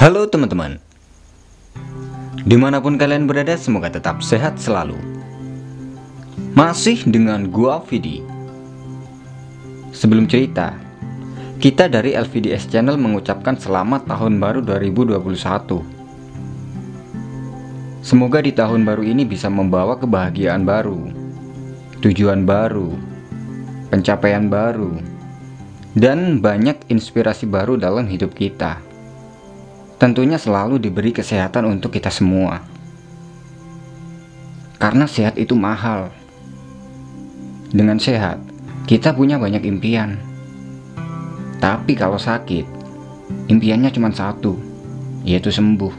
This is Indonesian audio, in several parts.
Halo teman-teman. Di mana pun kalian berada semoga tetap sehat selalu. Masih dengan gua Vidi. Sebelum cerita Kita dari LVDS Channel mengucapkan selamat tahun baru 2021 Semoga di tahun baru ini bisa membawa kebahagiaan baru Tujuan baru Pencapaian baru Dan banyak inspirasi baru dalam hidup kita tentunya selalu diberi kesehatan untuk kita semua. Karena sehat itu mahal. Dengan sehat, kita punya banyak impian. Tapi kalau sakit, impiannya cuma satu, yaitu sembuh.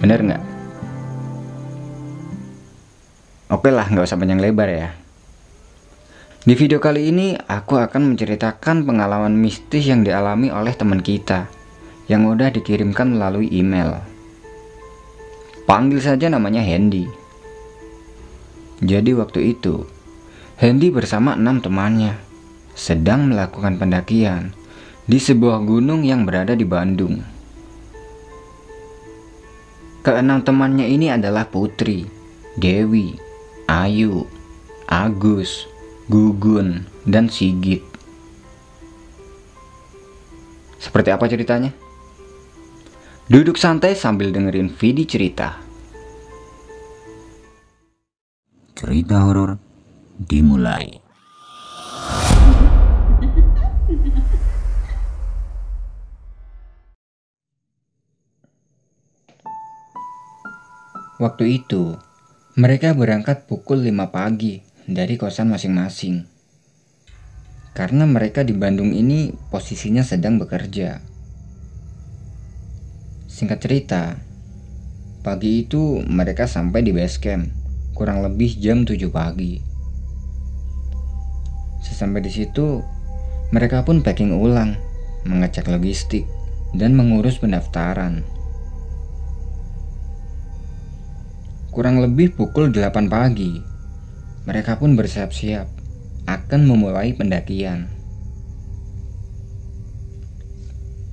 Bener nggak? Oke lah, nggak usah panjang lebar ya. Di video kali ini, aku akan menceritakan pengalaman mistis yang dialami oleh teman kita yang mudah dikirimkan melalui email. Panggil saja namanya Hendy. Jadi waktu itu, Hendy bersama enam temannya sedang melakukan pendakian di sebuah gunung yang berada di Bandung. Keenam temannya ini adalah Putri, Dewi, Ayu, Agus, Gugun, dan Sigit. Seperti apa ceritanya? Duduk santai sambil dengerin Vidi cerita. Cerita horor dimulai. Waktu itu, mereka berangkat pukul 5 pagi dari kosan masing-masing. Karena mereka di Bandung ini posisinya sedang bekerja. Singkat cerita, pagi itu mereka sampai di base camp, kurang lebih jam 7 pagi. Sesampai di situ, mereka pun packing ulang, mengecek logistik, dan mengurus pendaftaran. Kurang lebih pukul 8 pagi, mereka pun bersiap-siap akan memulai pendakian.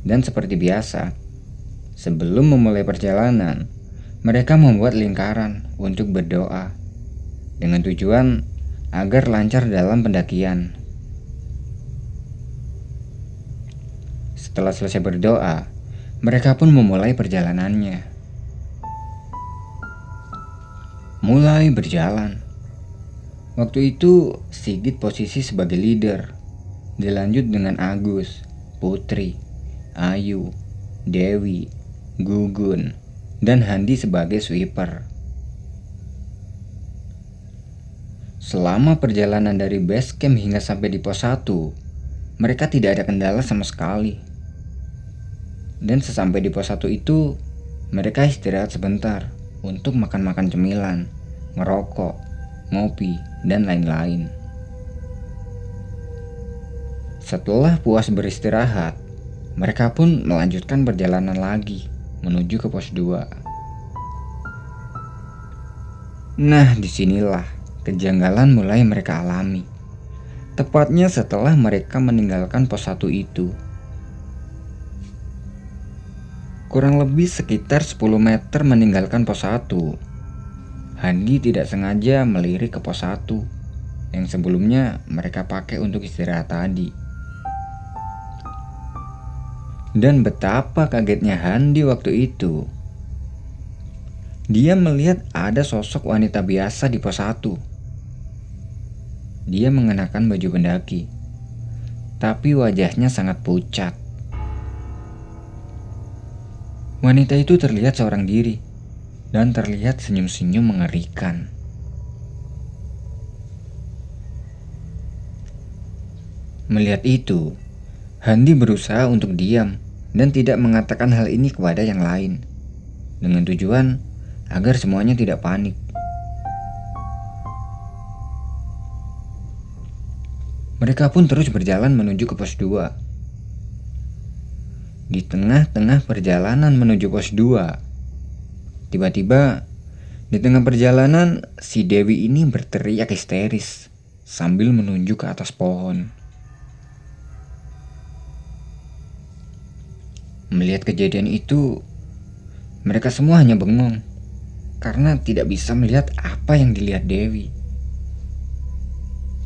Dan seperti biasa, Sebelum memulai perjalanan, mereka membuat lingkaran untuk berdoa dengan tujuan agar lancar dalam pendakian. Setelah selesai berdoa, mereka pun memulai perjalanannya. Mulai berjalan. Waktu itu Sigit posisi sebagai leader. Dilanjut dengan Agus, Putri, Ayu, Dewi, Gugun, dan Handi sebagai sweeper. Selama perjalanan dari base camp hingga sampai di pos 1, mereka tidak ada kendala sama sekali. Dan sesampai di pos 1 itu, mereka istirahat sebentar untuk makan-makan cemilan, ngerokok, ngopi, dan lain-lain. Setelah puas beristirahat, mereka pun melanjutkan perjalanan lagi menuju ke pos 2. Nah, di sinilah kejanggalan mulai mereka alami. Tepatnya setelah mereka meninggalkan pos 1 itu. Kurang lebih sekitar 10 meter meninggalkan pos 1. Handi tidak sengaja melirik ke pos 1 yang sebelumnya mereka pakai untuk istirahat tadi. Dan betapa kagetnya Handi waktu itu. Dia melihat ada sosok wanita biasa di pos 1. Dia mengenakan baju pendaki. Tapi wajahnya sangat pucat. Wanita itu terlihat seorang diri dan terlihat senyum-senyum mengerikan. Melihat itu, Handi berusaha untuk diam dan tidak mengatakan hal ini kepada yang lain, dengan tujuan agar semuanya tidak panik. Mereka pun terus berjalan menuju ke pos 2. Di tengah-tengah perjalanan menuju pos 2, tiba-tiba di tengah perjalanan si Dewi ini berteriak histeris sambil menunjuk ke atas pohon. Melihat kejadian itu, mereka semua hanya bengong karena tidak bisa melihat apa yang dilihat Dewi.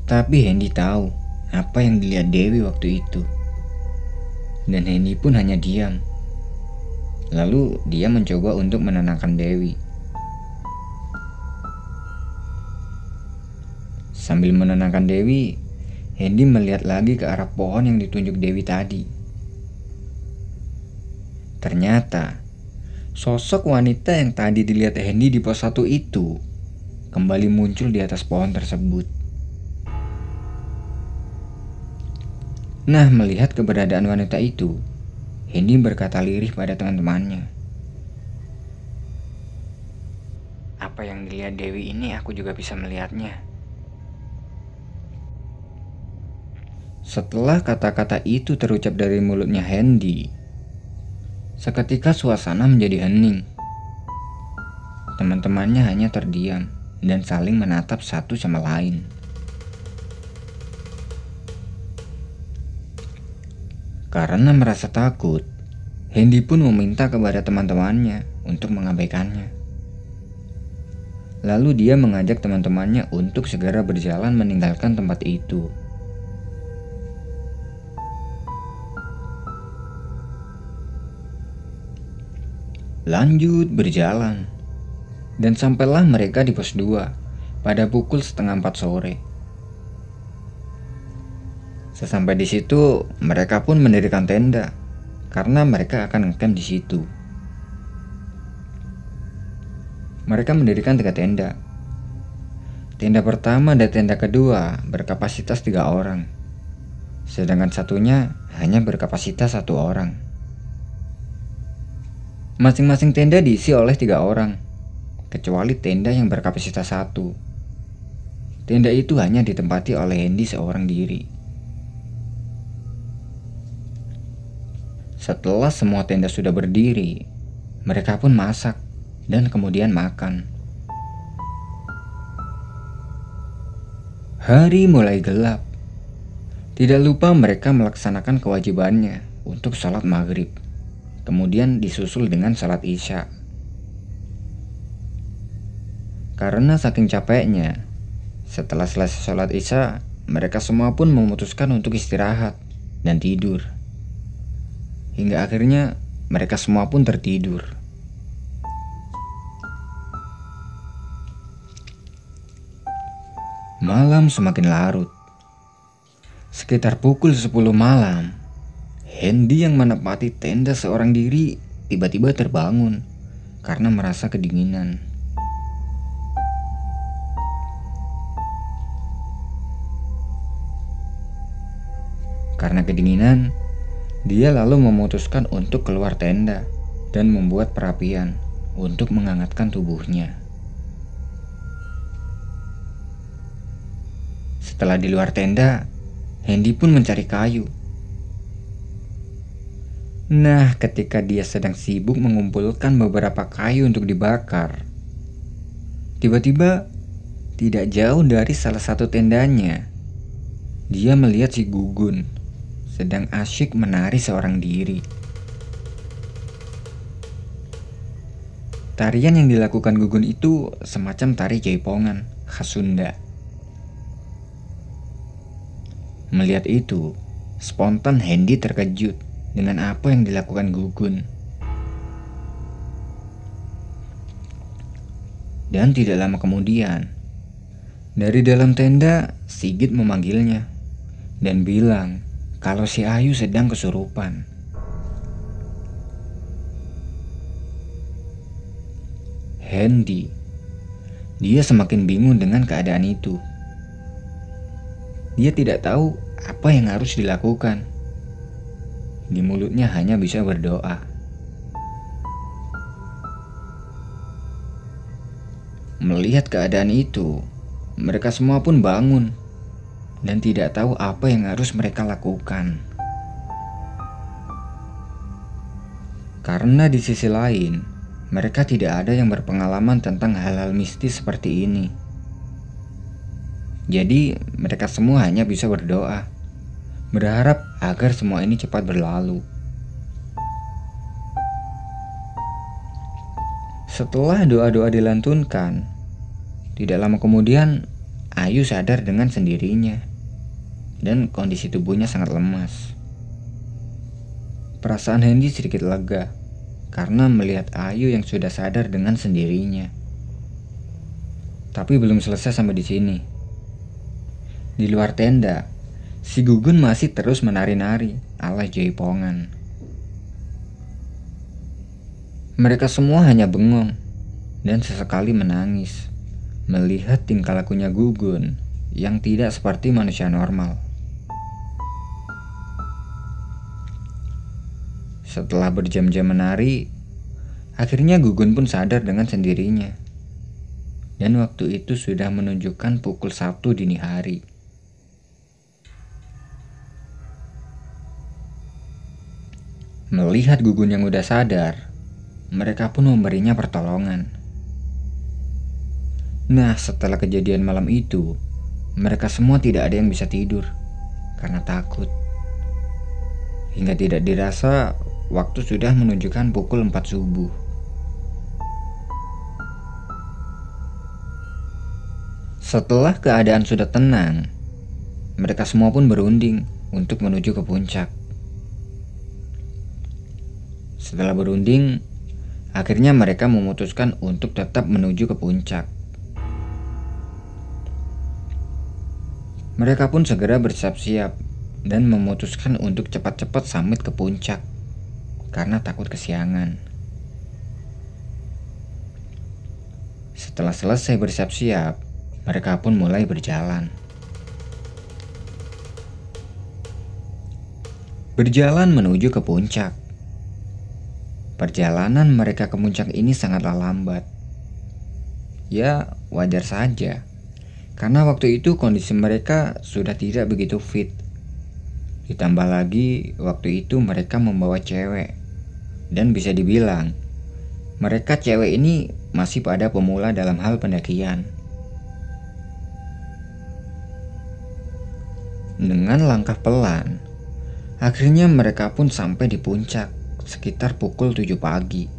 Tapi Hendy tahu apa yang dilihat Dewi waktu itu. Dan Hendy pun hanya diam. Lalu dia mencoba untuk menenangkan Dewi. Sambil menenangkan Dewi, Hendy melihat lagi ke arah pohon yang ditunjuk Dewi tadi. Ternyata, sosok wanita yang tadi dilihat Hendy di pos satu itu kembali muncul di atas pohon tersebut. Nah, melihat keberadaan wanita itu, Hendy berkata lirih pada teman-temannya. Apa yang dilihat Dewi ini aku juga bisa melihatnya. Setelah kata-kata itu terucap dari mulutnya Hendy, seketika suasana menjadi hening. Teman-temannya hanya terdiam dan saling menatap satu sama lain. Karena merasa takut, Hendy pun meminta kepada teman-temannya untuk mengabaikannya. Lalu dia mengajak teman-temannya untuk segera berjalan meninggalkan tempat itu. Lanjut berjalan, dan sampailah mereka di pos 2 pada pukul setengah empat sore. Sesampai di situ, mereka pun mendirikan tenda karena mereka akan ngecamp di situ. Mereka mendirikan tiga tenda. Tenda pertama dan tenda kedua berkapasitas tiga orang, sedangkan satunya hanya berkapasitas satu orang. Masing-masing tenda diisi oleh tiga orang, kecuali tenda yang berkapasitas satu. Tenda itu hanya ditempati oleh Hendy seorang diri. Setelah semua tenda sudah berdiri, mereka pun masak dan kemudian makan. Hari mulai gelap. Tidak lupa mereka melaksanakan kewajibannya untuk sholat maghrib, kemudian disusul dengan sholat isya. Karena saking capeknya, setelah selesai sholat isya, mereka semua pun memutuskan untuk istirahat dan tidur. Hingga akhirnya mereka semua pun tertidur. Malam semakin larut. Sekitar pukul 10 malam, Hendy yang menepati tenda seorang diri tiba-tiba terbangun karena merasa kedinginan. Karena kedinginan, dia lalu memutuskan untuk keluar tenda dan membuat perapian untuk menghangatkan tubuhnya. Setelah di luar tenda, Hendy pun mencari kayu. Nah, ketika dia sedang sibuk mengumpulkan beberapa kayu untuk dibakar, tiba-tiba tidak jauh dari salah satu tendanya, dia melihat si Gugun sedang asyik menari seorang diri. Tarian yang dilakukan Gugun itu semacam tari jaipongan khas Sunda. Melihat itu, spontan Hendy terkejut dengan apa yang dilakukan Gugun. Dan tidak lama kemudian, dari dalam tenda, Sigit memanggilnya dan bilang kalau si Ayu sedang kesurupan. Hendy, dia semakin bingung dengan keadaan itu. Dia tidak tahu apa yang harus dilakukan. Di mulutnya hanya bisa berdoa. Melihat keadaan itu, mereka semua pun bangun dan tidak tahu apa yang harus mereka lakukan. Karena di sisi lain, mereka tidak ada yang berpengalaman tentang hal-hal mistis seperti ini. Jadi, mereka semua hanya bisa berdoa, berharap agar semua ini cepat berlalu. Setelah doa-doa dilantunkan, tidak lama kemudian Ayu sadar dengan sendirinya dan kondisi tubuhnya sangat lemas. Perasaan Hendy sedikit lega karena melihat Ayu yang sudah sadar dengan sendirinya. Tapi belum selesai sampai di sini. Di luar tenda, si Gugun masih terus menari-nari ala jaipongan. Mereka semua hanya bengong dan sesekali menangis melihat tingkah lakunya Gugun yang tidak seperti manusia normal. Setelah berjam-jam menari, akhirnya Gugun pun sadar dengan sendirinya. Dan waktu itu sudah menunjukkan pukul satu dini hari. Melihat Gugun yang udah sadar, mereka pun memberinya pertolongan. Nah, setelah kejadian malam itu, mereka semua tidak ada yang bisa tidur karena takut. Hingga tidak dirasa waktu sudah menunjukkan pukul 4 subuh. Setelah keadaan sudah tenang, mereka semua pun berunding untuk menuju ke puncak. Setelah berunding, Akhirnya mereka memutuskan untuk tetap menuju ke puncak. Mereka pun segera bersiap-siap dan memutuskan untuk cepat-cepat samit ke puncak karena takut kesiangan. Setelah selesai bersiap-siap, mereka pun mulai berjalan. Berjalan menuju ke puncak. Perjalanan mereka ke puncak ini sangatlah lambat. Ya, wajar saja. Karena waktu itu kondisi mereka sudah tidak begitu fit. Ditambah lagi, waktu itu mereka membawa cewek. Dan bisa dibilang, mereka cewek ini masih pada pemula dalam hal pendakian. Dengan langkah pelan, akhirnya mereka pun sampai di puncak sekitar pukul 7 pagi.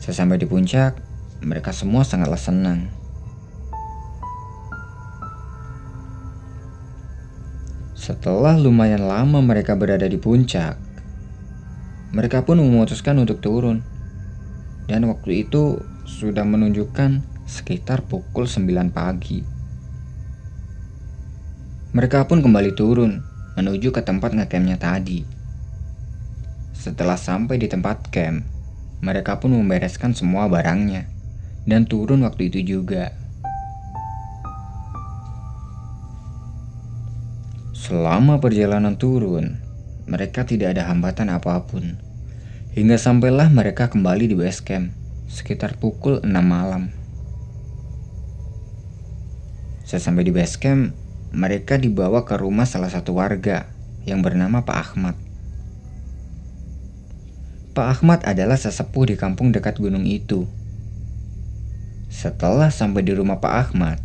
Sesampai di puncak, mereka semua sangatlah senang. Setelah lumayan lama mereka berada di puncak, mereka pun memutuskan untuk turun. Dan waktu itu sudah menunjukkan sekitar pukul 9 pagi. Mereka pun kembali turun menuju ke tempat ngecampnya tadi. Setelah sampai di tempat camp, mereka pun membereskan semua barangnya dan turun waktu itu juga. Selama perjalanan turun, mereka tidak ada hambatan apa pun. Hingga sampailah mereka kembali di base camp sekitar pukul 6 malam. Sesampai di base camp, mereka dibawa ke rumah salah satu warga yang bernama Pak Ahmad. Pak Ahmad adalah sesepuh di kampung dekat gunung itu. Setelah sampai di rumah Pak Ahmad,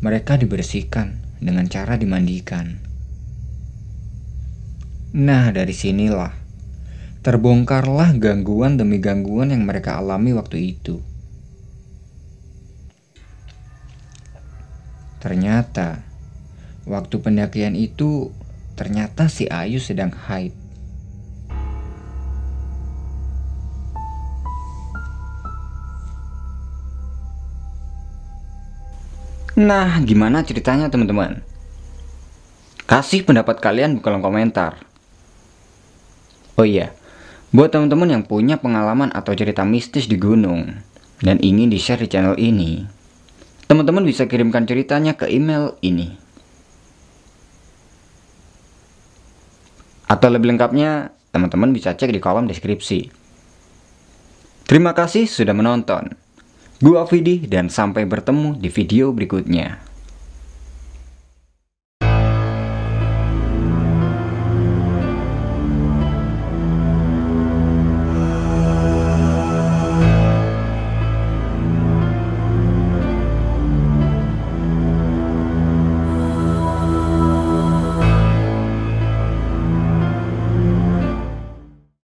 mereka dibersihkan dengan cara dimandikan. Nah, dari sinilah terbongkarlah gangguan demi gangguan yang mereka alami waktu itu. Ternyata, waktu pendakian itu, ternyata si Ayu sedang haid. Nah, gimana ceritanya teman-teman? Kasih pendapat kalian di kolom komentar. Oh iya, buat teman-teman yang punya pengalaman atau cerita mistis di gunung dan ingin di-share di channel ini, teman-teman bisa kirimkan ceritanya ke email ini. Atau lebih lengkapnya, teman-teman bisa cek di kolom deskripsi. Terima kasih sudah menonton. Gua Vidi dan sampai bertemu di video berikutnya.